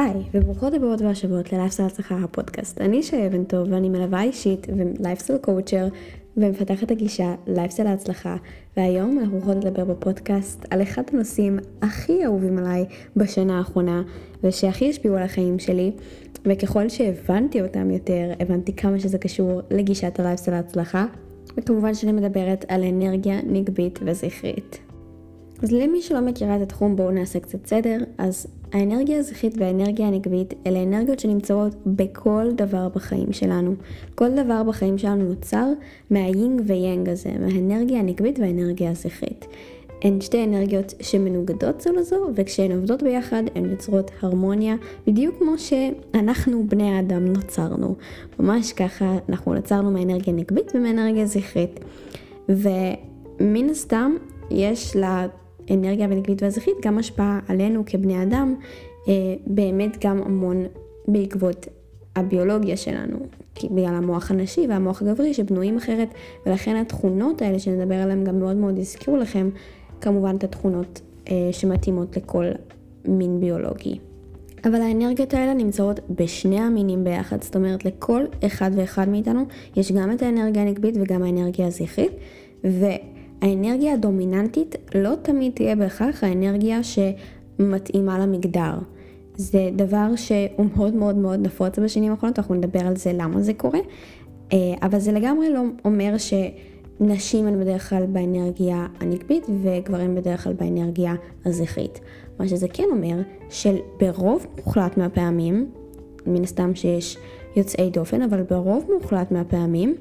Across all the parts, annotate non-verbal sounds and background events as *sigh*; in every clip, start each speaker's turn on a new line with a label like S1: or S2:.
S1: היי, וברוכות הבאות והשבועות ללייפסטייל הצלחה הפודקאסט. אני שי אבן טוב ואני מלווה אישית ו lifestyle coacher ומפתחת הגישה לייפסטייל ההצלחה, והיום אנחנו הולכות לדבר בפודקאסט על אחד הנושאים הכי אהובים עליי בשנה האחרונה ושהכי השפיעו על החיים שלי, וככל שהבנתי אותם יותר, הבנתי כמה שזה קשור לגישת הלייפסטייל ההצלחה, וכמובן שאני מדברת על אנרגיה נקבית וזכרית. אז למי שלא מכירה את התחום בואו נעשה קצת סדר, אז האנרגיה הזכרית והאנרגיה הנגבית אלה אנרגיות שנמצאות בכל דבר בחיים שלנו. כל דבר בחיים שלנו נוצר מהיינג ויאנג הזה, מהאנרגיה הנגבית והאנרגיה הזכרית. הן שתי אנרגיות שמנוגדות זו לזו, וכשהן עובדות ביחד הן יוצרות הרמוניה, בדיוק כמו שאנחנו בני האדם נוצרנו. ממש ככה אנחנו נוצרנו מהאנרגיה הנגבית ומהאנרגיה הזכרית. ומן הסתם יש לה האנרגיה הנגבית והזכרית גם השפעה עלינו כבני אדם, אה, באמת גם המון בעקבות הביולוגיה שלנו, בגלל המוח הנשי והמוח הגברי שבנויים אחרת, ולכן התכונות האלה שנדבר עליהן גם מאוד מאוד יזכירו לכם, כמובן את התכונות אה, שמתאימות לכל מין ביולוגי. אבל האנרגיות האלה נמצאות בשני המינים ביחד, זאת אומרת לכל אחד ואחד מאיתנו יש גם את האנרגיה הנגבית וגם האנרגיה הזכרית, ו... האנרגיה הדומיננטית לא תמיד תהיה בהכרח האנרגיה שמתאימה למגדר. זה דבר שהוא מאוד מאוד מאוד נפוץ בשנים האחרונות, אנחנו נדבר על זה למה זה קורה, אה, אבל זה לגמרי לא אומר שנשים הן בדרך כלל באנרגיה הנקבית וגברים בדרך כלל באנרגיה הזכרית. מה שזה כן אומר שברוב מוחלט מהפעמים, מן הסתם שיש יוצאי דופן, אבל ברוב מוחלט מהפעמים,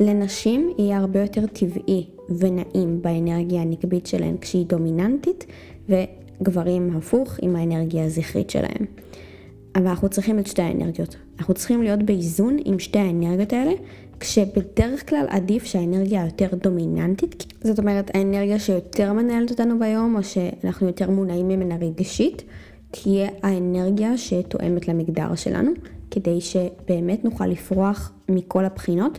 S1: לנשים יהיה הרבה יותר טבעי ונעים באנרגיה הנקבית שלהן כשהיא דומיננטית, וגברים הפוך עם האנרגיה הזכרית שלהם. אבל אנחנו צריכים את שתי האנרגיות. אנחנו צריכים להיות באיזון עם שתי האנרגיות האלה, כשבדרך כלל עדיף שהאנרגיה היותר דומיננטית, זאת אומרת האנרגיה שיותר מנהלת אותנו ביום, או שאנחנו יותר מונעים ממנה רגשית, תהיה האנרגיה שתואמת למגדר שלנו, כדי שבאמת נוכל לפרוח מכל הבחינות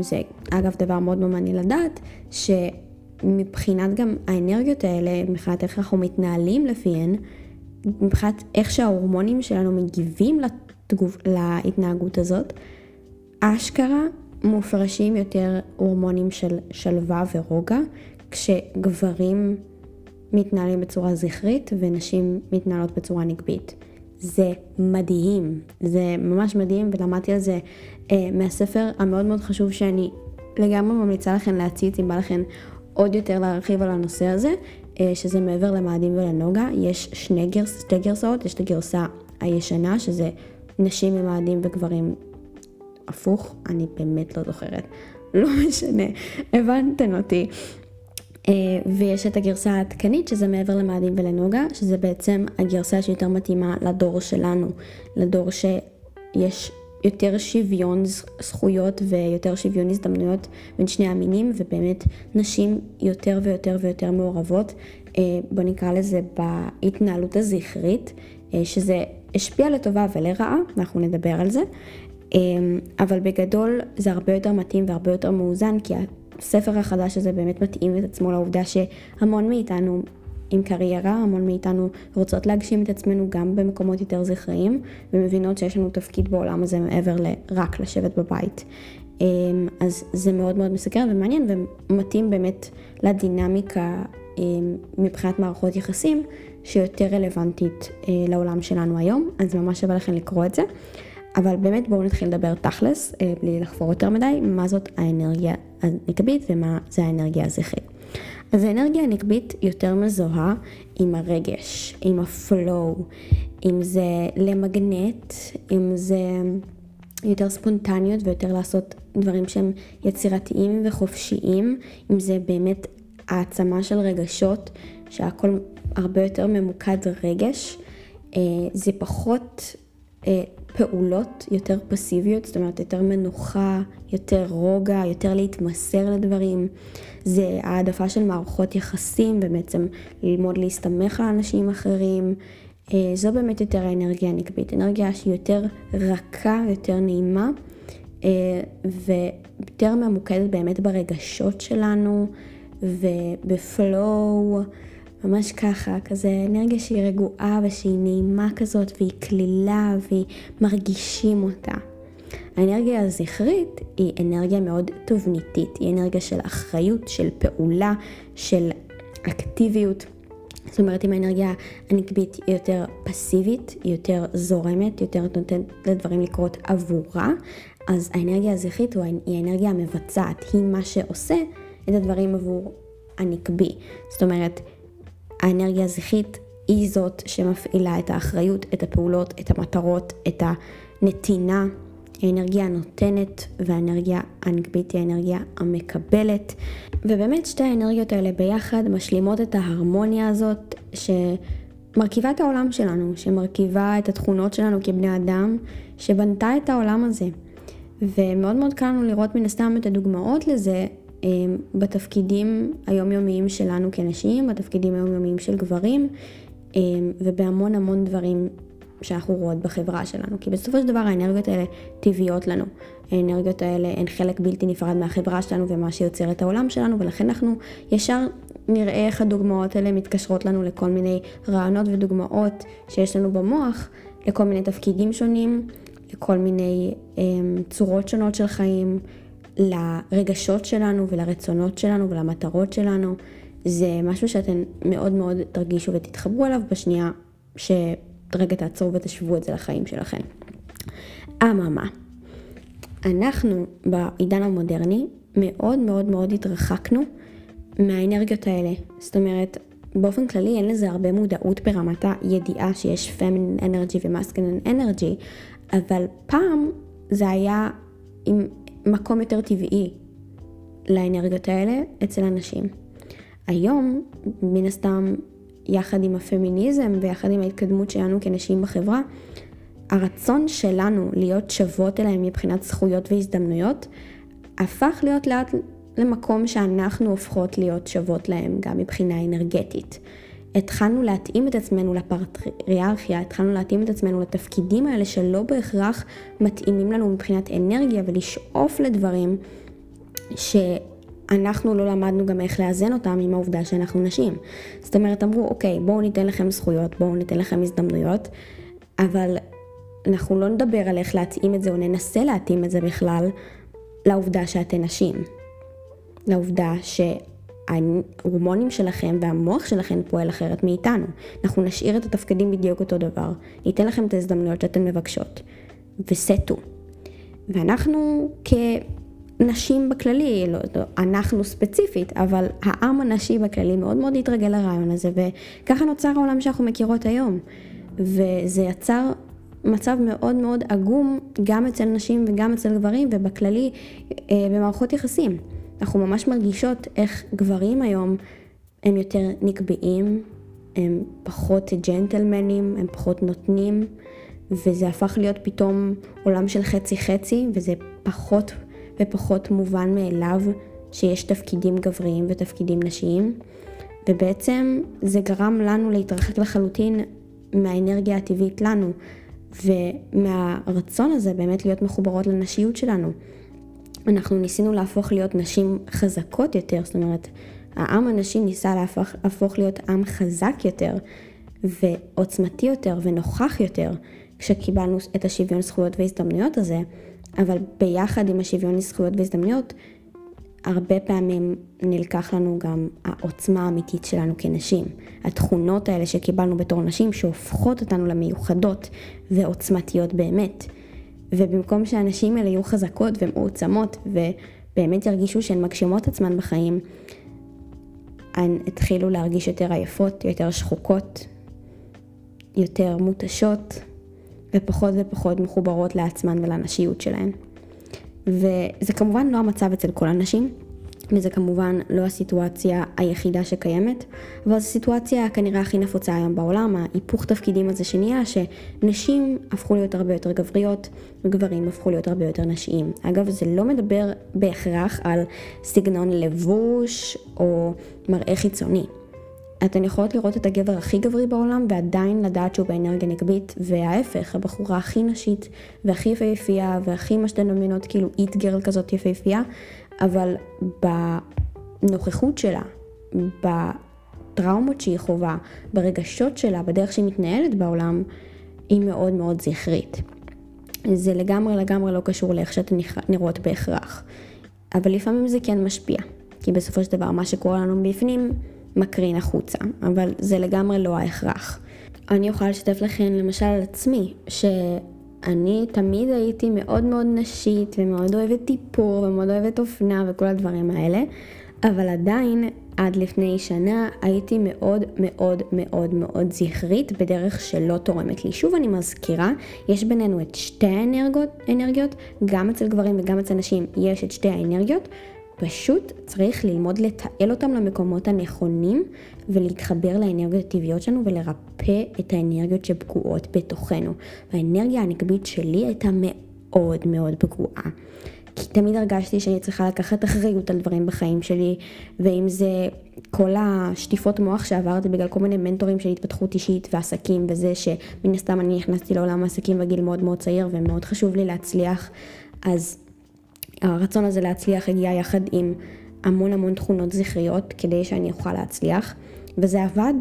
S1: זה אגב דבר מאוד מאוד מעניין לדעת, שמבחינת גם האנרגיות האלה, מבחינת איך אנחנו מתנהלים לפיהן, מבחינת איך שההורמונים שלנו מגיבים לתגוב, להתנהגות הזאת, אשכרה מופרשים יותר הורמונים של שלווה ורוגע, כשגברים מתנהלים בצורה זכרית ונשים מתנהלות בצורה נגבית. זה מדהים, זה ממש מדהים ולמדתי על זה מהספר המאוד מאוד חשוב שאני לגמרי ממליצה לכם להציץ אם בא לכם עוד יותר להרחיב על הנושא הזה, אה, שזה מעבר למאדים ולנוגה, יש שני גרס, שתי גרסאות, יש את הגרסה הישנה שזה נשים עם מאדים וגברים. הפוך, אני באמת לא זוכרת, *laughs* לא משנה, הבנתן אותי. אה, ויש את הגרסה העדכנית שזה מעבר למאדים ולנוגה, שזה בעצם הגרסה שיותר מתאימה לדור שלנו, לדור שיש יותר שוויון זכויות ויותר שוויון הזדמנויות בין שני המינים, ובאמת נשים יותר ויותר ויותר מעורבות, אה, בוא נקרא לזה בהתנהלות הזכרית, אה, שזה השפיע לטובה ולרעה, אנחנו נדבר על זה, אבל בגדול זה הרבה יותר מתאים והרבה יותר מאוזן, כי הספר החדש הזה באמת מתאים את עצמו לעובדה שהמון מאיתנו עם קריירה, המון מאיתנו רוצות להגשים את עצמנו גם במקומות יותר זכריים, ומבינות שיש לנו תפקיד בעולם הזה מעבר לרק לשבת בבית. אמ, אז זה מאוד מאוד מסקרן ומעניין ומתאים באמת לדינמיקה אמ, מבחינת מערכות יחסים שיותר רלוונטית אה, לעולם שלנו היום, אז ממש שווה לכם לקרוא את זה. אבל באמת בואו נתחיל לדבר תכלס, אה, בלי לחפור יותר מדי, מה זאת האנרגיה הנקבית ומה זה האנרגיה הזכרית. אז האנרגיה הנקבית יותר מזוהה עם הרגש, עם הפלואו, אם זה למגנט, אם זה יותר ספונטניות ויותר לעשות דברים שהם יצירתיים וחופשיים, אם זה באמת העצמה של רגשות, שהכל הרבה יותר ממוקד רגש, אה, זה פחות אה, פעולות יותר פסיביות, זאת אומרת יותר מנוחה, יותר רוגע, יותר להתמסר לדברים. זה העדפה של מערכות יחסים ובעצם ללמוד להסתמך על אנשים אחרים. אה, זו באמת יותר האנרגיה הנקבית, אנרגיה שהיא יותר רכה, יותר נעימה אה, ויותר ממוקדת באמת ברגשות שלנו ובפלואו ממש ככה, כזה אנרגיה שהיא רגועה ושהיא נעימה כזאת והיא כלילה והיא מרגישים אותה. האנרגיה הזכרית היא אנרגיה מאוד תובניתית, היא אנרגיה של אחריות, של פעולה, של אקטיביות. זאת אומרת, אם האנרגיה הנקבית היא יותר פסיבית, היא יותר זורמת, יותר נותנת לדברים לקרות עבורה, אז האנרגיה הזכרית היא האנרגיה המבצעת, היא מה שעושה את הדברים עבור הנקבי. זאת אומרת, האנרגיה הזכרית היא זאת שמפעילה את האחריות, את הפעולות, את המטרות, את הנתינה. האנרגיה הנותנת והאנרגיה הנקבית היא האנרגיה המקבלת. ובאמת שתי האנרגיות האלה ביחד משלימות את ההרמוניה הזאת שמרכיבה את העולם שלנו, שמרכיבה את התכונות שלנו כבני אדם, שבנתה את העולם הזה. ומאוד מאוד קל לנו לראות מן הסתם את הדוגמאות לזה אה, בתפקידים היומיומיים שלנו כנשים, בתפקידים היומיומיים של גברים, אה, ובהמון המון דברים שאנחנו רואות בחברה שלנו. כי בסופו של דבר האנרגיות האלה טבעיות לנו. האנרגיות האלה הן חלק בלתי נפרד מהחברה שלנו ומה שיוצר את העולם שלנו, ולכן אנחנו ישר נראה איך הדוגמאות האלה מתקשרות לנו לכל מיני רעיונות ודוגמאות שיש לנו במוח, לכל מיני תפקידים שונים, לכל מיני um, צורות שונות של חיים, לרגשות שלנו ולרצונות שלנו ולמטרות שלנו. זה משהו שאתם מאוד מאוד תרגישו ותתחברו אליו בשנייה שרגע תעצרו ותשוו את זה לחיים שלכם. אממה, אנחנו בעידן המודרני מאוד מאוד מאוד התרחקנו מהאנרגיות האלה. זאת אומרת, באופן כללי אין לזה הרבה מודעות ברמת הידיעה שיש פמינין אנרגי ומסקלין אנרגי, אבל פעם זה היה עם מקום יותר טבעי לאנרגיות האלה אצל אנשים. היום, מן הסתם, יחד עם הפמיניזם ויחד עם ההתקדמות שלנו כנשים בחברה, הרצון שלנו להיות שוות אליהם מבחינת זכויות והזדמנויות, הפך להיות לאט למקום שאנחנו הופכות להיות שוות להם גם מבחינה אנרגטית. התחלנו להתאים את עצמנו לפטריארכיה, התחלנו להתאים את עצמנו לתפקידים האלה שלא בהכרח מתאימים לנו מבחינת אנרגיה ולשאוף לדברים שאנחנו לא למדנו גם איך לאזן אותם עם העובדה שאנחנו נשים. זאת אומרת, אמרו, אוקיי, בואו ניתן לכם זכויות, בואו ניתן לכם הזדמנויות, אבל אנחנו לא נדבר על איך להתאים את זה או ננסה להתאים את זה בכלל לעובדה שאתן נשים. לעובדה שההורמונים שלכם והמוח שלכם פועל אחרת מאיתנו. אנחנו נשאיר את התפקידים בדיוק אותו דבר, ניתן לכם את ההזדמנויות שאתן מבקשות, וסטו. ואנחנו כנשים בכללי, לא, לא, אנחנו ספציפית, אבל העם הנשי בכללי מאוד מאוד התרגל לרעיון הזה, וככה נוצר העולם שאנחנו מכירות היום. וזה יצר מצב מאוד מאוד עגום גם אצל נשים וגם אצל גברים ובכללי אה, במערכות יחסים. אנחנו ממש מרגישות איך גברים היום הם יותר נקבעים, הם פחות ג'נטלמנים, הם פחות נותנים, וזה הפך להיות פתאום עולם של חצי חצי, וזה פחות ופחות מובן מאליו שיש תפקידים גבריים ותפקידים נשיים, ובעצם זה גרם לנו להתרחק לחלוטין מהאנרגיה הטבעית לנו. ומהרצון הזה באמת להיות מחוברות לנשיות שלנו. אנחנו ניסינו להפוך להיות נשים חזקות יותר, זאת אומרת, העם הנשי ניסה להפוך, להפוך להיות עם חזק יותר ועוצמתי יותר ונוכח יותר כשקיבלנו את השוויון זכויות והזדמנויות הזה, אבל ביחד עם השוויון זכויות והזדמנויות הרבה פעמים נלקח לנו גם העוצמה האמיתית שלנו כנשים. התכונות האלה שקיבלנו בתור נשים שהופכות אותנו למיוחדות ועוצמתיות באמת. ובמקום שהנשים האלה יהיו חזקות ומעוצמות ובאמת ירגישו שהן מגשימות עצמן בחיים, הן התחילו להרגיש יותר עייפות, יותר שחוקות, יותר מותשות ופחות ופחות מחוברות לעצמן ולנשיות שלהן. וזה כמובן לא המצב אצל כל הנשים, וזה כמובן לא הסיטואציה היחידה שקיימת, אבל זו סיטואציה כנראה הכי נפוצה היום בעולם, ההיפוך תפקידים הזה שנהיה, שנשים הפכו להיות הרבה יותר גבריות, וגברים הפכו להיות הרבה יותר נשיים. אגב, זה לא מדבר בהכרח על סגנון לבוש או מראה חיצוני. אתן יכולות לראות את הגבר הכי גברי בעולם ועדיין לדעת שהוא באנרגיה נקבית, וההפך, הבחורה הכי נשית והכי יפהפייה והכי מה שאתן דמיינות כאילו איט גרל כזאת יפהפייה, אבל בנוכחות שלה, בטראומות שהיא חווה, ברגשות שלה, בדרך שהיא מתנהלת בעולם, היא מאוד מאוד זכרית. זה לגמרי לגמרי לא קשור לאיך שאתן נראות בהכרח. אבל לפעמים זה כן משפיע, כי בסופו של דבר מה שקורה לנו בפנים מקרין החוצה, אבל זה לגמרי לא ההכרח. אני יכולה לשתף לכם למשל על עצמי, שאני תמיד הייתי מאוד מאוד נשית ומאוד אוהבת טיפור ומאוד אוהבת אופנה וכל הדברים האלה, אבל עדיין עד לפני שנה הייתי מאוד מאוד מאוד מאוד זכרית בדרך שלא תורמת לי. שוב אני מזכירה, יש בינינו את שתי האנרגיות, גם אצל גברים וגם אצל נשים יש את שתי האנרגיות, פשוט צריך ללמוד לתעל אותם למקומות הנכונים ולהתחבר לאנרגיות הטבעיות שלנו ולרפא את האנרגיות שפגועות בתוכנו. והאנרגיה הנקבית שלי הייתה מאוד מאוד פגועה. כי תמיד הרגשתי שאני צריכה לקחת אחריות על דברים בחיים שלי, ואם זה כל השטיפות מוח שעברתי בגלל כל מיני מנטורים של התפתחות אישית ועסקים וזה שמן הסתם אני נכנסתי לעולם העסקים בגיל מאוד מאוד צעיר ומאוד חשוב לי להצליח, אז הרצון הזה להצליח הגיע יחד עם המון המון תכונות זכריות כדי שאני אוכל להצליח, וזה עבד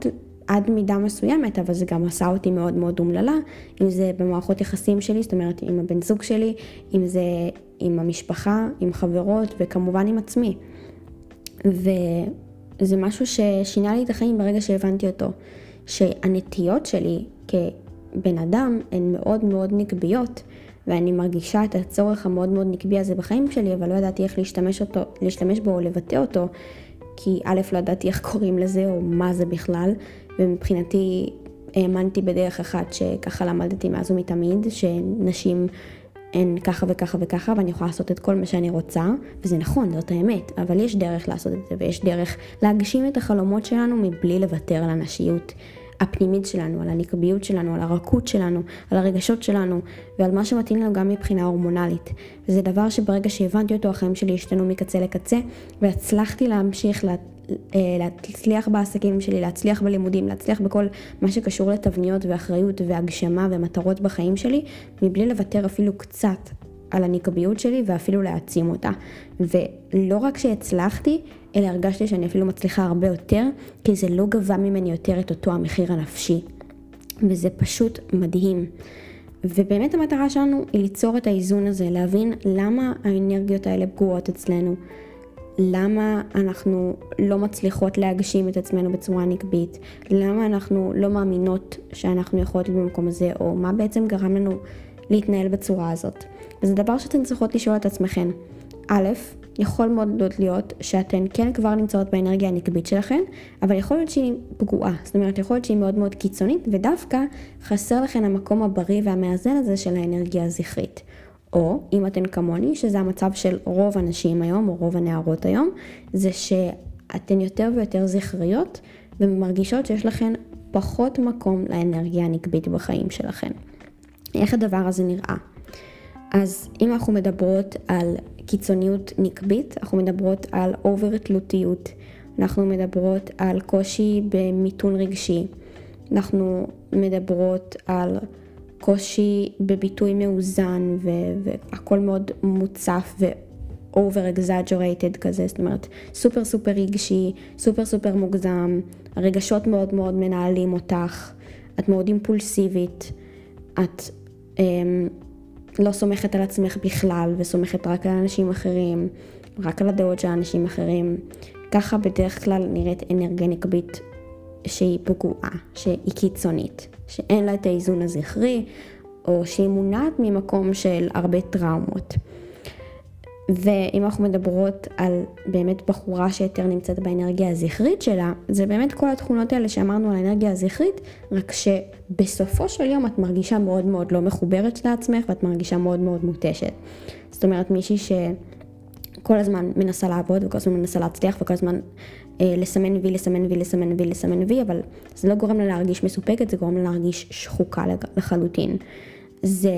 S1: עד מידה מסוימת, אבל זה גם עשה אותי מאוד מאוד אומללה, אם זה במערכות יחסים שלי, זאת אומרת עם הבן זוג שלי, אם זה עם המשפחה, עם חברות וכמובן עם עצמי. וזה משהו ששינה לי את החיים ברגע שהבנתי אותו, שהנטיות שלי כבן אדם הן מאוד מאוד נקביות. ואני מרגישה את הצורך המאוד מאוד נקבי הזה בחיים שלי, אבל לא ידעתי איך להשתמש, אותו, להשתמש בו או לבטא אותו, כי א', לא ידעתי איך קוראים לזה או מה זה בכלל, ומבחינתי האמנתי בדרך אחת שככה למדתי מאז ומתמיד, שנשים הן ככה וככה וככה, ואני יכולה לעשות את כל מה שאני רוצה, וזה נכון, זאת האמת, אבל יש דרך לעשות את זה, ויש דרך להגשים את החלומות שלנו מבלי לוותר על הנשיות. הפנימית שלנו, על הנקביות שלנו, על הרכות שלנו, על הרגשות שלנו ועל מה שמתאים לנו גם מבחינה הורמונלית. וזה דבר שברגע שהבנתי אותו החיים שלי השתנו מקצה לקצה והצלחתי להמשיך לה, אה, להצליח בעסקים שלי, להצליח בלימודים, להצליח בכל מה שקשור לתבניות ואחריות והגשמה ומטרות בחיים שלי, מבלי לוותר אפילו קצת על הנקביות שלי ואפילו להעצים אותה. ולא רק שהצלחתי, אלא הרגשתי שאני אפילו מצליחה הרבה יותר, כי זה לא גבה ממני יותר את אותו המחיר הנפשי. וזה פשוט מדהים. ובאמת המטרה שלנו היא ליצור את האיזון הזה, להבין למה האנרגיות האלה פגועות אצלנו, למה אנחנו לא מצליחות להגשים את עצמנו בצורה נקבית, למה אנחנו לא מאמינות שאנחנו יכולות להיות במקום הזה, או מה בעצם גרם לנו להתנהל בצורה הזאת. וזה דבר שאתן צריכות לשאול את עצמכן. א', יכול מאוד להיות שאתן כן כבר נמצאות באנרגיה הנקבית שלכן, אבל יכול להיות שהיא פגועה, זאת אומרת יכול להיות שהיא מאוד מאוד קיצונית, ודווקא חסר לכן המקום הבריא והמאזן הזה של האנרגיה הזכרית. או אם אתן כמוני, שזה המצב של רוב הנשים היום, או רוב הנערות היום, זה שאתן יותר ויותר זכריות ומרגישות שיש לכן פחות מקום לאנרגיה הנקבית בחיים שלכן. איך הדבר הזה נראה? אז אם אנחנו מדברות על קיצוניות נקבית, אנחנו מדברות על אובר תלותיות, אנחנו מדברות על קושי במיתון רגשי, אנחנו מדברות על קושי בביטוי מאוזן והכל מאוד מוצף ו-over exaggerated כזה, זאת אומרת סופר סופר רגשי, סופר סופר מוגזם, הרגשות מאוד מאוד מנהלים אותך, את מאוד אימפולסיבית, את אמ, לא סומכת על עצמך בכלל וסומכת רק על אנשים אחרים, רק על הדעות של אנשים אחרים. ככה בדרך כלל נראית אנרגיה נקבית שהיא פגועה, שהיא קיצונית, שאין לה את האיזון הזכרי, או שהיא מונעת ממקום של הרבה טראומות. ואם אנחנו מדברות על באמת בחורה שיותר נמצאת באנרגיה הזכרית שלה, זה באמת כל התכונות האלה שאמרנו על האנרגיה הזכרית, רק שבסופו של יום את מרגישה מאוד מאוד לא מחוברת לעצמך ואת מרגישה מאוד מאוד מותשת. זאת אומרת מישהי שכל הזמן מנסה לעבוד וכל הזמן מנסה להצליח וכל הזמן אה, לסמן וי, לסמן וי, לסמן וי, לסמן וי, אבל זה לא גורם לה להרגיש מסופקת, זה גורם לה להרגיש שחוקה לחלוטין. זה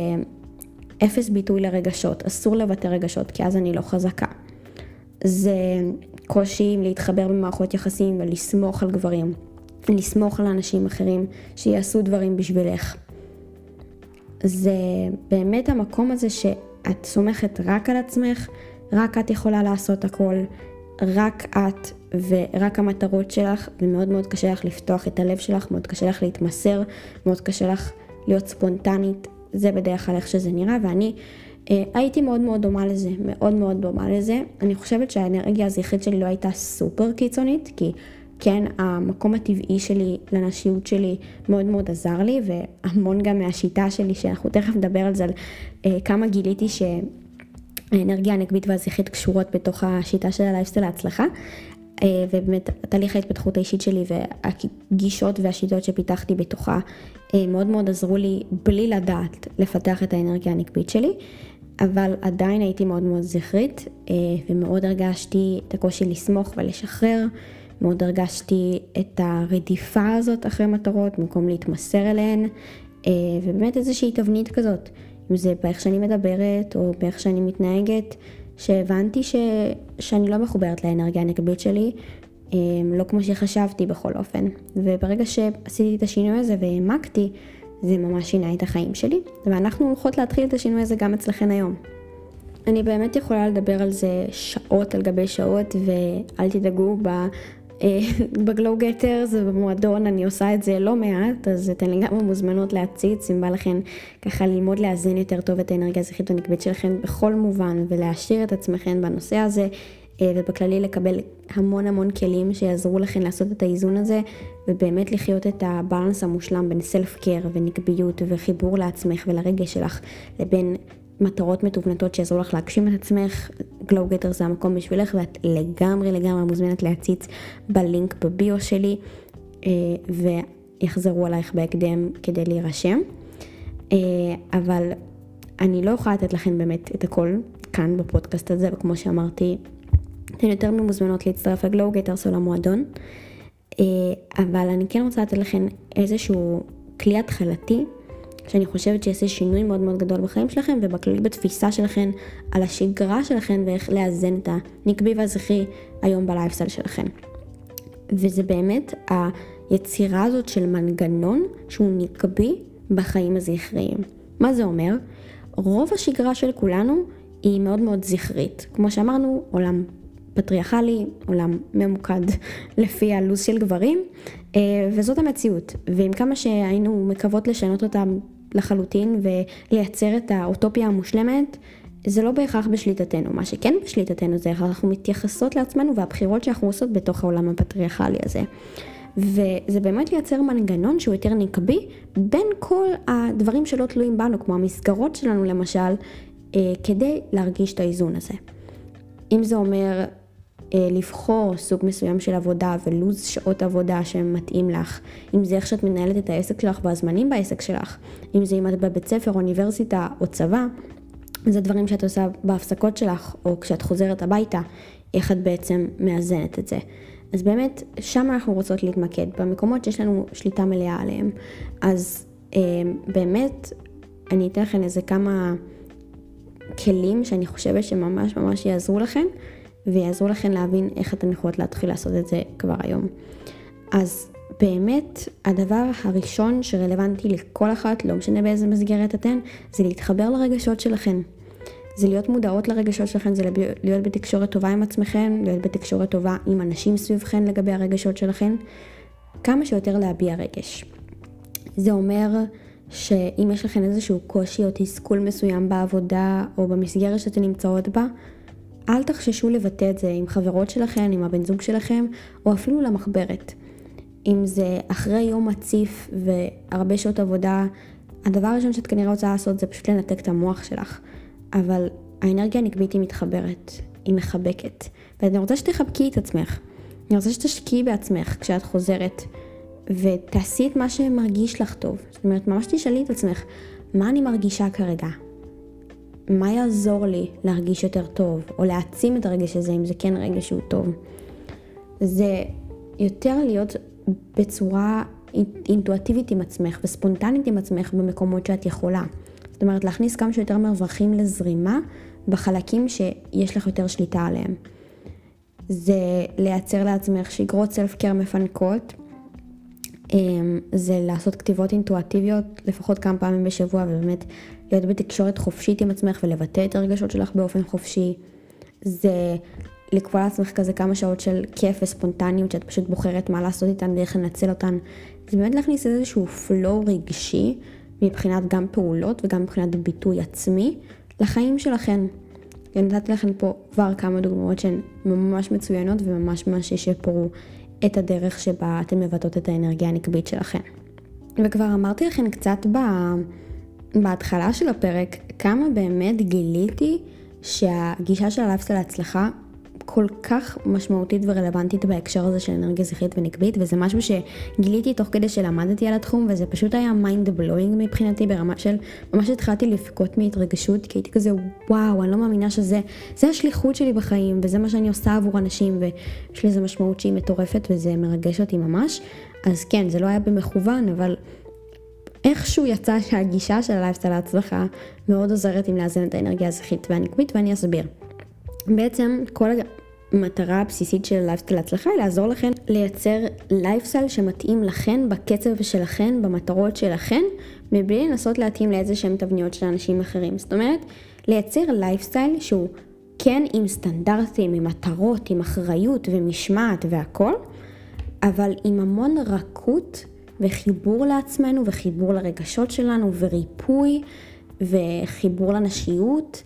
S1: אפס ביטוי לרגשות, אסור לבטא רגשות, כי אז אני לא חזקה. זה קושי להתחבר במערכות יחסים ולסמוך על גברים, לסמוך על אנשים אחרים שיעשו דברים בשבילך. זה באמת המקום הזה שאת סומכת רק על עצמך, רק את יכולה לעשות הכל, רק את ורק המטרות שלך, ומאוד מאוד קשה לך לפתוח את הלב שלך, מאוד קשה לך להתמסר, מאוד קשה לך להיות ספונטנית, זה בדרך כלל איך שזה נראה, ואני אה, הייתי מאוד מאוד דומה לזה, מאוד מאוד דומה לזה. אני חושבת שהאנרגיה הזכרית שלי לא הייתה סופר קיצונית, כי כן, המקום הטבעי שלי לנשיות שלי מאוד מאוד עזר לי, והמון גם מהשיטה שלי, שאנחנו תכף נדבר על זה, על אה, כמה גיליתי שהאנרגיה הנגבית והזכרית קשורות בתוך השיטה של הלייפסטייל להצלחה. אה, ובאמת תהליך ההתפתחות האישית שלי והגישות והשיטות שפיתחתי בתוכה מאוד מאוד עזרו לי בלי לדעת לפתח את האנרגיה הנקבית שלי, אבל עדיין הייתי מאוד מאוד זכרית אה, ומאוד הרגשתי את הקושי לסמוך ולשחרר, מאוד הרגשתי את הרדיפה הזאת אחרי מטרות במקום להתמסר אליהן, ובאמת איזושהי תבנית כזאת, אם זה באיך שאני מדברת או באיך שאני מתנהגת. שהבנתי ש... שאני לא מחוברת לאנרגיה הנקבית שלי, לא כמו שחשבתי בכל אופן. וברגע שעשיתי את השינוי הזה והעמקתי, זה ממש שינה את החיים שלי, ואנחנו הולכות להתחיל את השינוי הזה גם אצלכן היום. אני באמת יכולה לדבר על זה שעות על גבי שעות, ואל תדאגו, אה, *laughs* בגלו גטרס ובמועדון אני עושה את זה לא מעט, אז אתן לגמרי מוזמנות להציץ, אם בא לכן ככה ללמוד לאזן יותר טוב את האנרגיה הזכרית הנקבית שלכם בכל מובן, ולהעשיר את עצמכם בנושא הזה, ובכללי לקבל המון המון כלים שיעזרו לכן לעשות את האיזון הזה, ובאמת לחיות את הבאלנס המושלם בין סלף קר ונקביות וחיבור לעצמך ולרגש שלך, לבין מטרות מתובנתות שיעזרו לך להגשים את עצמך, גלו גטר זה המקום בשבילך ואת לגמרי לגמרי מוזמנת להציץ בלינק בביו שלי אה, ויחזרו עלייך בהקדם כדי להירשם. אה, אבל אני לא יכולה לתת לכם באמת את הכל כאן בפודקאסט הזה, וכמו שאמרתי, אתן יותר ממוזמנות להצטרף לגלו גטרס או למועדון. אה, אבל אני כן רוצה לתת לכם איזשהו כלי התחלתי שאני חושבת שיעשה שינוי מאוד מאוד גדול בחיים שלכם ובכללי בתפיסה שלכם על השגרה שלכם ואיך לאזן את הנקבי והזכרי היום בלייפסטייל שלכם. וזה באמת היצירה הזאת של מנגנון שהוא נקבי בחיים הזכריים. מה זה אומר? רוב השגרה של כולנו היא מאוד מאוד זכרית. כמו שאמרנו, עולם פטריארכלי, עולם ממוקד לפי הלו"ז של גברים, אה, וזאת המציאות. ועם כמה שהיינו מקוות לשנות אותם לחלוטין ולייצר את האוטופיה המושלמת, זה לא בהכרח בשליטתנו. מה שכן בשליטתנו זה איך אנחנו מתייחסות לעצמנו והבחירות שאנחנו עושות בתוך העולם הפטריארכלי הזה. וזה באמת לייצר מנגנון שהוא יותר נקבי בין כל הדברים שלא תלויים בנו, כמו המסגרות שלנו למשל, אה, כדי להרגיש את האיזון הזה. אם זה אומר לבחור סוג מסוים של עבודה ולו"ז שעות עבודה שמתאים לך, אם זה איך שאת מנהלת את העסק שלך והזמנים בעסק שלך, אם זה אם את בבית ספר, אוניברסיטה או צבא, זה דברים שאת עושה בהפסקות שלך או כשאת חוזרת הביתה, איך את בעצם מאזנת את זה. אז באמת, שם אנחנו רוצות להתמקד, במקומות שיש לנו שליטה מלאה עליהם. אז אה, באמת, אני אתן לכם איזה כמה כלים שאני חושבת שממש ממש יעזרו לכם. ויעזרו לכם להבין איך אתן יכולות להתחיל לעשות את זה כבר היום. אז באמת, הדבר הראשון שרלוונטי לכל אחת, לא משנה באיזה מסגרת אתן, זה להתחבר לרגשות שלכן. זה להיות מודעות לרגשות שלכן, זה להיות בתקשורת טובה עם עצמכן, להיות בתקשורת טובה עם אנשים סביבכן לגבי הרגשות שלכן, כמה שיותר להביע רגש. זה אומר שאם יש לכן איזשהו קושי או תסכול מסוים בעבודה או במסגרת שאתן נמצאות בה, אל תחששו לבטא את זה עם חברות שלכם, עם הבן זוג שלכם, או אפילו למחברת. אם זה אחרי יום מציף והרבה שעות עבודה, הדבר הראשון שאת כנראה רוצה לעשות זה פשוט לנתק את המוח שלך. אבל האנרגיה הנקבית היא מתחברת, היא מחבקת. ואני רוצה שתחבקי את עצמך. אני רוצה שתשקיעי בעצמך כשאת חוזרת, ותעשי את מה שמרגיש לך טוב. זאת אומרת, ממש תשאלי את עצמך, מה אני מרגישה כרגע? מה יעזור לי להרגיש יותר טוב, או להעצים את הרגש הזה, אם זה כן רגש שהוא טוב. זה יותר להיות בצורה אינטואטיבית עם עצמך וספונטנית עם עצמך במקומות שאת יכולה. זאת אומרת, להכניס כמה שיותר מרווחים לזרימה בחלקים שיש לך יותר שליטה עליהם. זה לייצר לעצמך שגרות סלף קר מפנקות, אמ, זה לעשות כתיבות אינטואטיביות לפחות כמה פעמים בשבוע ובאמת להיות בתקשורת חופשית עם עצמך ולבטא את הרגשות שלך באופן חופשי. זה לקבוע לעצמך כזה כמה שעות של כיף וספונטניות, שאת פשוט בוחרת מה לעשות איתן ואיך לנצל אותן. זה באמת להכניס איזשהו פלואו רגשי, מבחינת גם פעולות וגם מבחינת ביטוי עצמי, לחיים שלכן. נתתי לכם פה כבר כמה דוגמאות שהן ממש מצוינות וממש ממש ישפרו את הדרך שבה אתן מבטאות את האנרגיה הנקבית שלכן. וכבר אמרתי לכם קצת ב... בהתחלה של הפרק, כמה באמת גיליתי שהגישה של הלייפסטייל להצלחה כל כך משמעותית ורלוונטית בהקשר הזה של אנרגיה זכרית ונקבית, וזה משהו שגיליתי תוך כדי שלמדתי על התחום, וזה פשוט היה mind blowing מבחינתי ברמה של, ממש התחלתי לבכות מהתרגשות, כי הייתי כזה, וואו, אני לא מאמינה שזה, זה השליחות שלי בחיים, וזה מה שאני עושה עבור אנשים, ויש לזה משמעות שהיא מטורפת, וזה מרגש אותי ממש. אז כן, זה לא היה במכוון, אבל איכשהו יצא שהגישה של הלייפסטייל להצלחה מאוד עוזרת עם לאזן את האנרגיה הזכרית והנקבית, ואני אסביר. בעצם כל המטרה הבסיסית של לייפסטייל להצלחה היא לעזור לכן לייצר לייפסטייל שמתאים לכן, בקצב שלכן, במטרות שלכן, מבלי לנסות להתאים לאיזה שהם תבניות של אנשים אחרים. זאת אומרת, לייצר לייפסטייל שהוא כן עם סטנדרטים, עם מטרות, עם אחריות ומשמעת והכל, אבל עם המון רכות וחיבור לעצמנו וחיבור לרגשות שלנו וריפוי וחיבור לנשיות.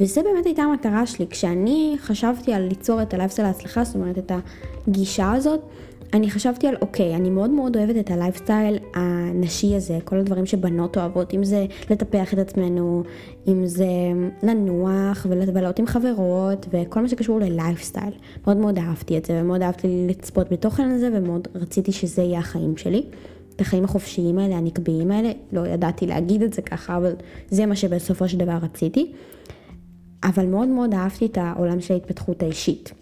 S1: וזה באמת הייתה המטרה שלי. כשאני חשבתי על ליצור את הלייפסטייל להצלחה, זאת אומרת את הגישה הזאת, אני חשבתי על אוקיי, אני מאוד מאוד אוהבת את הלייפסטייל הנשי הזה, כל הדברים שבנות אוהבות, אם זה לטפח את עצמנו, אם זה לנוח ולבלות עם חברות וכל מה שקשור ללייפסטייל. מאוד מאוד אהבתי את זה ומאוד אהבתי לצפות בתוכן הזה ומאוד רציתי שזה יהיה החיים שלי. את החיים החופשיים האלה, הנקביים האלה, לא ידעתי להגיד את זה ככה, אבל זה מה שבסופו של דבר רציתי. אבל מאוד מאוד אהבתי את העולם של ההתפתחות האישית.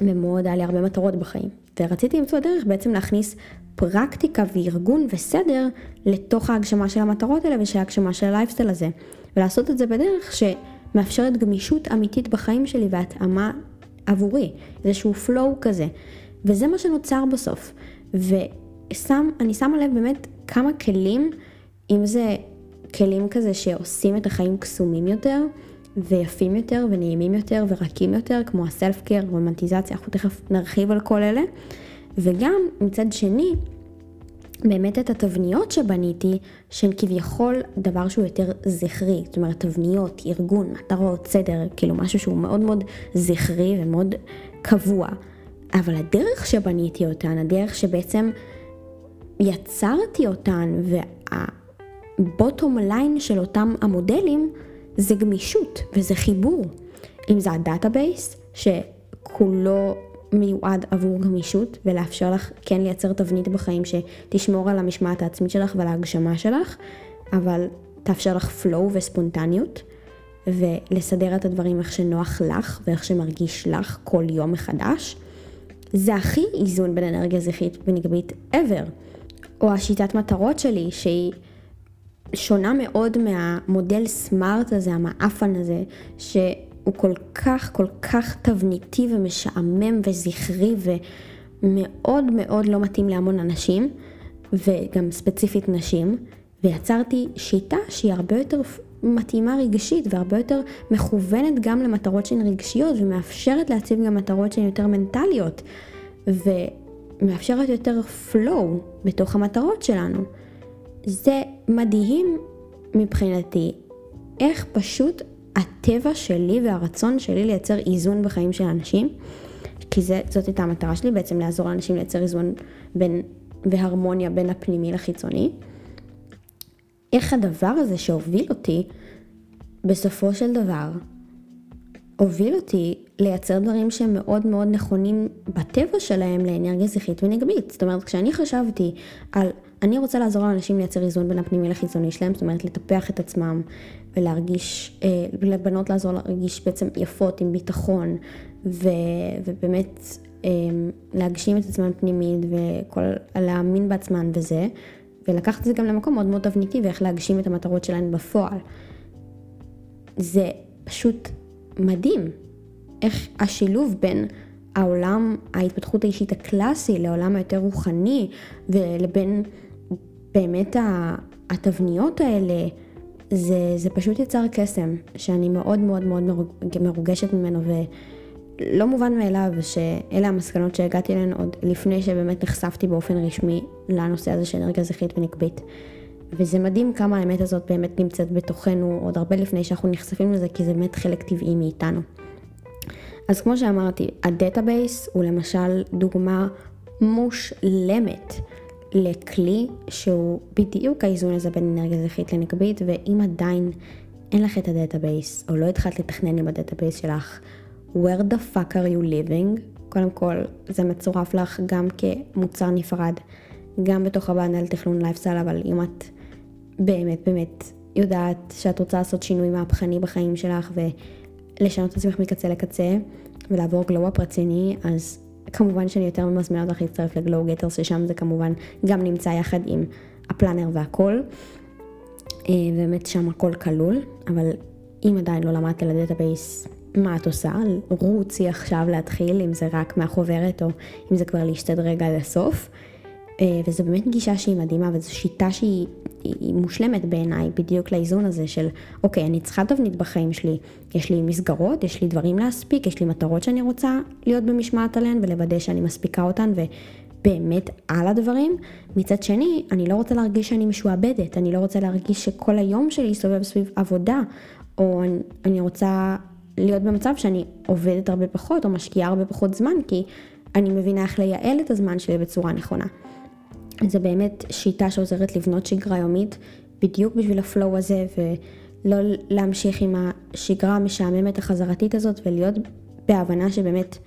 S1: ומאוד היה לי הרבה מטרות בחיים. ורציתי למצוא דרך בעצם להכניס פרקטיקה וארגון וסדר לתוך ההגשמה של המטרות האלה ושל ההגשמה של הלייפסטייל הזה. ולעשות את זה בדרך שמאפשרת גמישות אמיתית בחיים שלי והתאמה עבורי, איזשהו flow כזה. וזה מה שנוצר בסוף. ואני שמה לב באמת כמה כלים, אם זה כלים כזה שעושים את החיים קסומים יותר, ויפים יותר ונעימים יותר ורקים יותר, כמו הסלף קר, רומנטיזציה, אנחנו תכף נרחיב על כל אלה. וגם מצד שני, באמת את התבניות שבניתי, שהן כביכול דבר שהוא יותר זכרי, זאת אומרת תבניות, ארגון, מטרות, סדר, כאילו משהו שהוא מאוד מאוד זכרי ומאוד קבוע. אבל הדרך שבניתי אותן, הדרך שבעצם יצרתי אותן, וה bottom line של אותם המודלים, זה גמישות וזה חיבור. אם זה ה database, שכולו מיועד עבור גמישות ולאפשר לך כן לייצר תבנית בחיים שתשמור על המשמעת העצמית שלך ועל ההגשמה שלך, אבל תאפשר לך flow וספונטניות, ולסדר את הדברים איך שנוח לך ואיך שמרגיש לך כל יום מחדש. זה הכי איזון בין אנרגיה זכרית ונגבית ever. או השיטת מטרות שלי, שהיא שונה מאוד מהמודל סמארט הזה, המעפן הזה, שהוא כל כך כל כך תבניתי ומשעמם וזכרי ומאוד מאוד לא מתאים להמון אנשים, וגם ספציפית נשים, ויצרתי שיטה שהיא הרבה יותר מתאימה רגשית והרבה יותר מכוונת גם למטרות שהן רגשיות ומאפשרת להציב גם מטרות שהן יותר מנטליות ומאפשרת יותר flow בתוך המטרות שלנו. זה מדהים מבחינתי, איך פשוט הטבע שלי והרצון שלי לייצר איזון בחיים של אנשים, כי זה, זאת הייתה המטרה שלי, בעצם לעזור לאנשים לייצר איזון בין, והרמוניה בין הפנימי לחיצוני. איך הדבר הזה שהוביל אותי, בסופו של דבר, הוביל אותי לייצר דברים שהם מאוד מאוד נכונים בטבע שלהם לאנרגיה זכרית ונגבית. זאת אומרת, כשאני חשבתי על אני רוצה לעזור לאנשים לייצר איזון בין הפנימי לחיצוני שלהם, זאת אומרת לטפח את עצמם ולהרגיש, אה, לבנות לעזור להרגיש בעצם יפות עם ביטחון ו, ובאמת אה, להגשים את עצמם פנימית ולהאמין בעצמן וזה, ולקחת את זה גם למקום מאוד מאוד תבניתי ואיך להגשים את המטרות שלהן בפועל. זה פשוט מדהים איך השילוב בין העולם, ההתפתחות האישית הקלאסי לעולם היותר רוחני ולבין באמת התבניות האלה, זה, זה פשוט יצר קסם, שאני מאוד מאוד מאוד מרוגשת ממנו לא מובן מאליו שאלה המסקנות שהגעתי אליהן עוד לפני שבאמת נחשפתי באופן רשמי לנושא הזה של אנרגיה זכרית ונקבית. וזה מדהים כמה האמת הזאת באמת נמצאת בתוכנו עוד הרבה לפני שאנחנו נחשפים לזה, כי זה באמת חלק טבעי מאיתנו. אז כמו שאמרתי, ה database הוא למשל דוגמה מושלמת לכלי שהוא בדיוק האיזון הזה בין אנרגיה זכרית לנקבית, ואם עדיין אין לך את ה database, או לא התחלת לתכנן עם ה database שלך, where the fuck are you living? קודם כל, זה מצורף לך גם כמוצר נפרד, גם בתוך ה bundle תכנון לייפסטייל, אבל אם את באמת באמת יודעת שאת רוצה לעשות שינוי מהפכני בחיים שלך ולשנות את עצמך מקצה לקצה ולעבור glow-up רציני, אז כמובן שאני יותר מזמינה אותך להצטרף ל Glow Getters, ששם זה כמובן גם נמצא יחד עם הפלאנר והכל. אה, באמת שם הכל כלול, אבל אם עדיין לא למדת על ה database, מה את עושה? רוצי עכשיו להתחיל, אם זה רק מהחוברת או אם זה כבר להשתדרג עד הסוף. אה, וזו באמת גישה שהיא מדהימה וזו שיטה שהיא היא מושלמת בעיניי בדיוק לאיזון הזה של אוקיי, אני צריכה תבנית בחיים שלי, יש לי מסגרות, יש לי דברים להספיק, יש לי מטרות שאני רוצה להיות במשמעת עליהן ולוודא שאני מספיקה אותן ובאמת על הדברים. מצד שני, אני לא רוצה להרגיש שאני משועבדת, אני לא רוצה להרגיש שכל היום שלי יסתובב סביב עבודה, או אני, אני רוצה להיות במצב שאני עובדת הרבה פחות או משקיעה הרבה פחות זמן, כי אני מבינה איך לייעל את הזמן שלי בצורה נכונה. זה באמת שיטה שעוזרת לבנות שגרה יומית בדיוק בשביל הפלואו הזה ולא להמשיך עם השגרה המשעממת החזרתית הזאת ולהיות בהבנה שבאמת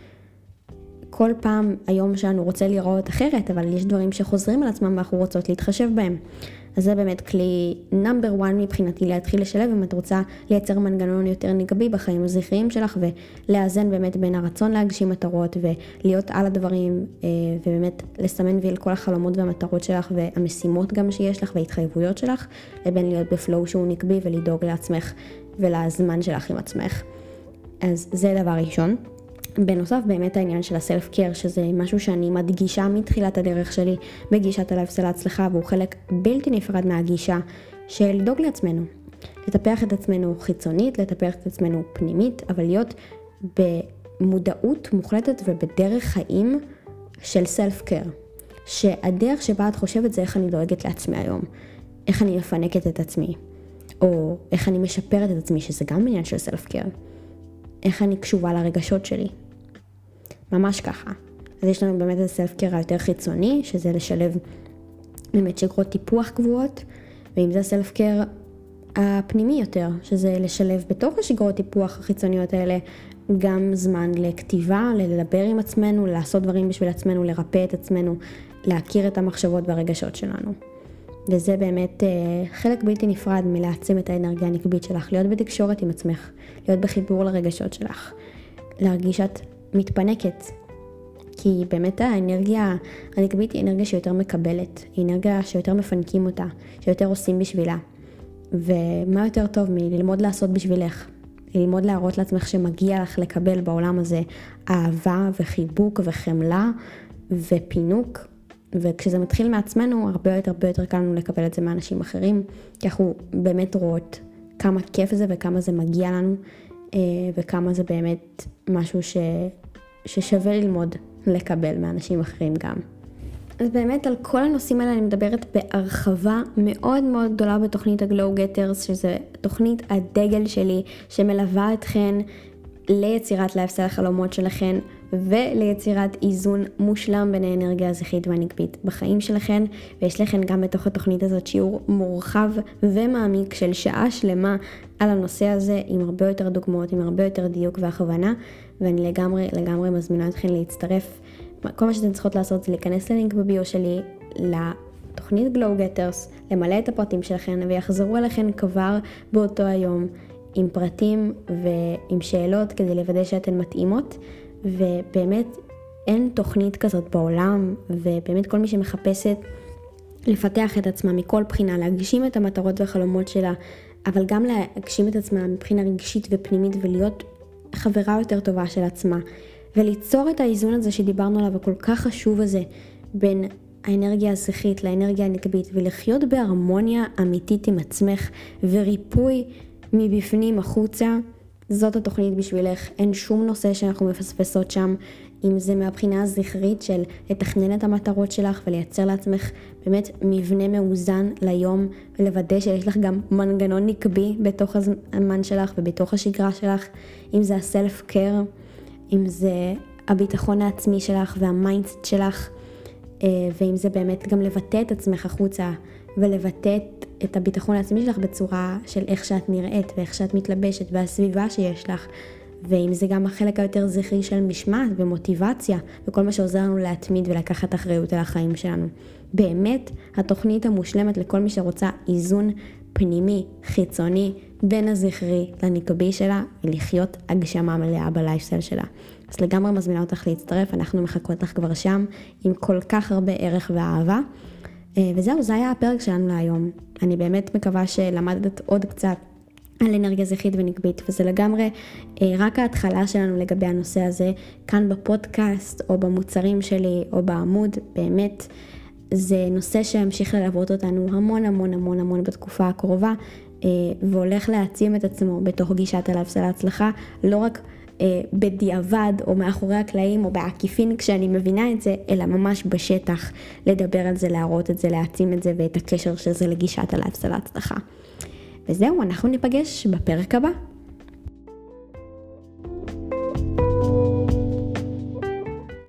S1: כל פעם היום שלנו רוצה להיראות אחרת, אבל יש דברים שחוזרים על עצמם ואנחנו רוצות להתחשב בהם. אז זה באמת כלי נאמבר 1 מבחינתי להתחיל לשלב אם את רוצה לייצר מנגנון יותר נגבי בחיים הזכריים שלך ולאזן באמת בין הרצון להגשים מטרות ולהיות על הדברים אה, ובאמת לסמן וי כל החלומות והמטרות שלך והמשימות גם שיש לך וההתחייבויות שלך לבין להיות בפלואו שהוא נקבי ולדאוג לעצמך ולזמן שלך עם עצמך. אז זה דבר ראשון. בנוסף באמת העניין של הסלף קר שזה משהו שאני מדגישה מתחילת הדרך שלי בגישת הלייפסטייל להצלחה והוא חלק בלתי נפרד מהגישה של לדאוג לעצמנו. לטפח את עצמנו חיצונית, לטפח את עצמנו פנימית, אבל להיות במודעות מוחלטת ובדרך חיים של סלף קר. שהדרך שבה את חושבת זה איך אני דואגת לעצמי היום, איך אני מפנקת את עצמי, או איך אני משפרת את עצמי, שזה גם עניין של סלף קר. איך אני קשובה לרגשות שלי, ממש ככה. אז יש לנו באמת את הסלף קר היותר חיצוני, שזה לשלב באמת שגרות טיפוח קבועות, ואם זה הסלף קר הפנימי יותר, שזה לשלב בתוך השגרות טיפוח החיצוניות האלה גם זמן לכתיבה, ללדבר עם עצמנו, לעשות דברים בשביל עצמנו, לרפא את עצמנו, להכיר את המחשבות והרגשות שלנו. וזה באמת אה, חלק בלתי נפרד מלהעצים את האנרגיה הנקבית שלך, להיות בתקשורת עם עצמך, להיות בחיבור לרגשות שלך, להרגיש שאת מתפנקת. כי באמת האנרגיה הנקבית היא אנרגיה שיותר מקבלת, היא אנרגיה שיותר מפנקים אותה, שיותר עושים בשבילה. ומה יותר טוב מללמוד לעשות בשבילך? ללמוד להראות לעצמך שמגיע לך לקבל בעולם הזה אהבה וחיבוק וחמלה ופינוק. וכשזה מתחיל מעצמנו, הרבה יותר הרבה יותר קל לנו לקבל את זה מאנשים אחרים, כי אנחנו באמת רואות כמה כיף זה וכמה זה מגיע לנו, אה, וכמה זה באמת משהו ש... ששווה ללמוד לקבל מאנשים אחרים גם. אז באמת על כל הנושאים האלה אני מדברת בהרחבה מאוד מאוד גדולה בתוכנית הגלו גטרס, שזה תוכנית הדגל שלי שמלווה אתכן ליצירת לייפסטייל החלומות שלכן וליצירת איזון מושלם בין האנרגיה הזכרית והנקבית בחיים שלכן, ויש לכן גם בתוך התוכנית הזאת שיעור מורחב ומעמיק של שעה שלמה על הנושא הזה, עם הרבה יותר דוגמאות, עם הרבה יותר דיוק והכוונה, ואני לגמרי לגמרי מזמינה אתכן להצטרף. כל מה שאתן צריכות לעשות זה להיכנס ללינק בביו שלי, לתוכנית Glow Getters, למלא את הפרטים שלכן ויחזרו אליכן כבר באותו היום. עם פרטים ועם שאלות כדי לוודא שאתן מתאימות. ובאמת אין תוכנית כזאת בעולם, ובאמת כל מי שמחפשת לפתח את עצמה מכל בחינה, להגשים את המטרות והחלומות שלה, אבל גם להגשים את עצמה מבחינה רגשית ופנימית ולהיות חברה יותר טובה של עצמה, וליצור את האיזון הזה שדיברנו עליו, הכל כך חשוב הזה, בין האנרגיה הזכית לאנרגיה הנקבית, ולחיות בהרמוניה אמיתית עם עצמך, וריפוי מבפנים החוצה, זאת התוכנית בשבילך, אין שום נושא שאנחנו מפספסות שם, אם זה מהבחינה הזכרית של לתכנן את המטרות שלך ולייצר לעצמך באמת מבנה מאוזן ליום ולוודא שיש לך גם מנגנון נקבי בתוך הזמן שלך ובתוך השגרה שלך, אם זה ה self care, אם זה הביטחון העצמי שלך וה mindset שלך, אה, ואם זה באמת גם לבטא את עצמך החוצה ולבטא את הביטחון העצמי שלך בצורה של איך שאת נראית ואיך שאת מתלבשת והסביבה שיש לך. ואם זה גם החלק היותר זכרי של משמעת ומוטיבציה וכל מה שעוזר לנו להתמיד ולקחת אחריות על החיים שלנו. באמת, התוכנית המושלמת לכל מי שרוצה איזון פנימי, חיצוני, בין הזכרי לנקבי שלה, ולחיות הגשמה מלאה בלייפסטייל שלה. אז לגמרי מזמינה אותך להצטרף, אנחנו מחכות לך כבר שם, עם כל כך הרבה ערך ואהבה. אה, וזהו, זה היה הפרק שלנו להיום. אני באמת מקווה שלמדת עוד קצת על אנרגיה זכרית ונקבית, וזה לגמרי אה, רק ההתחלה שלנו לגבי הנושא הזה, כאן בפודקאסט, או במוצרים שלי, או בעמוד, באמת. זה נושא שימשיך ללוות אותנו המון המון המון המון בתקופה הקרובה, אה, והולך להעצים את עצמו בתוך גישת הלייפסל ההצלחה, לא רק אה, בדיעבד או מאחורי הקלעים או בעקיפין כשאני מבינה את זה, אלא ממש בשטח, לדבר על זה, להראות את זה, להעצים את זה ואת הקשר של זה לגישת הלייפסל ההצלחה. וזהו, אנחנו ניפגש בפרק הבא.